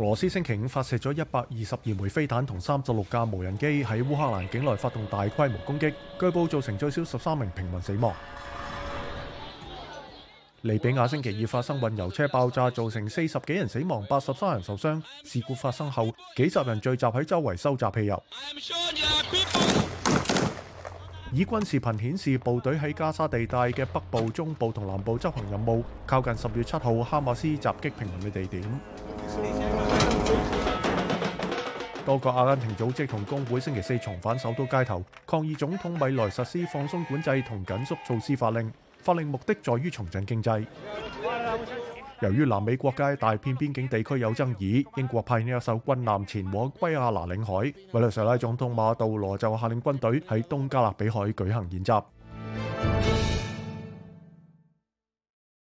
俄罗斯星期五发射咗一百二十二枚飞弹同三十六架无人机喺乌克兰境内发动大规模攻击，据报造成最少十三名平民死亡。利比亚星期二发生运油车爆炸，造成四十几人死亡、八十三人受伤。事故发生后，几十人聚集喺周围收集汽油。以军视频显示部队喺加沙地带嘅北部、中部同南部执行任务，靠近十月七号哈马斯袭击平民嘅地点。多个阿根廷组织同工会星期四重返首都街头抗议总统未莱实施放松管制同紧缩措施法令。法令目的在于重振经济。由于南美国界大片边境地区有争议，英国派呢一艘军舰前往圭亚那领海。委内瑞拉总统马杜罗就下令军队喺东加勒比海举行演习。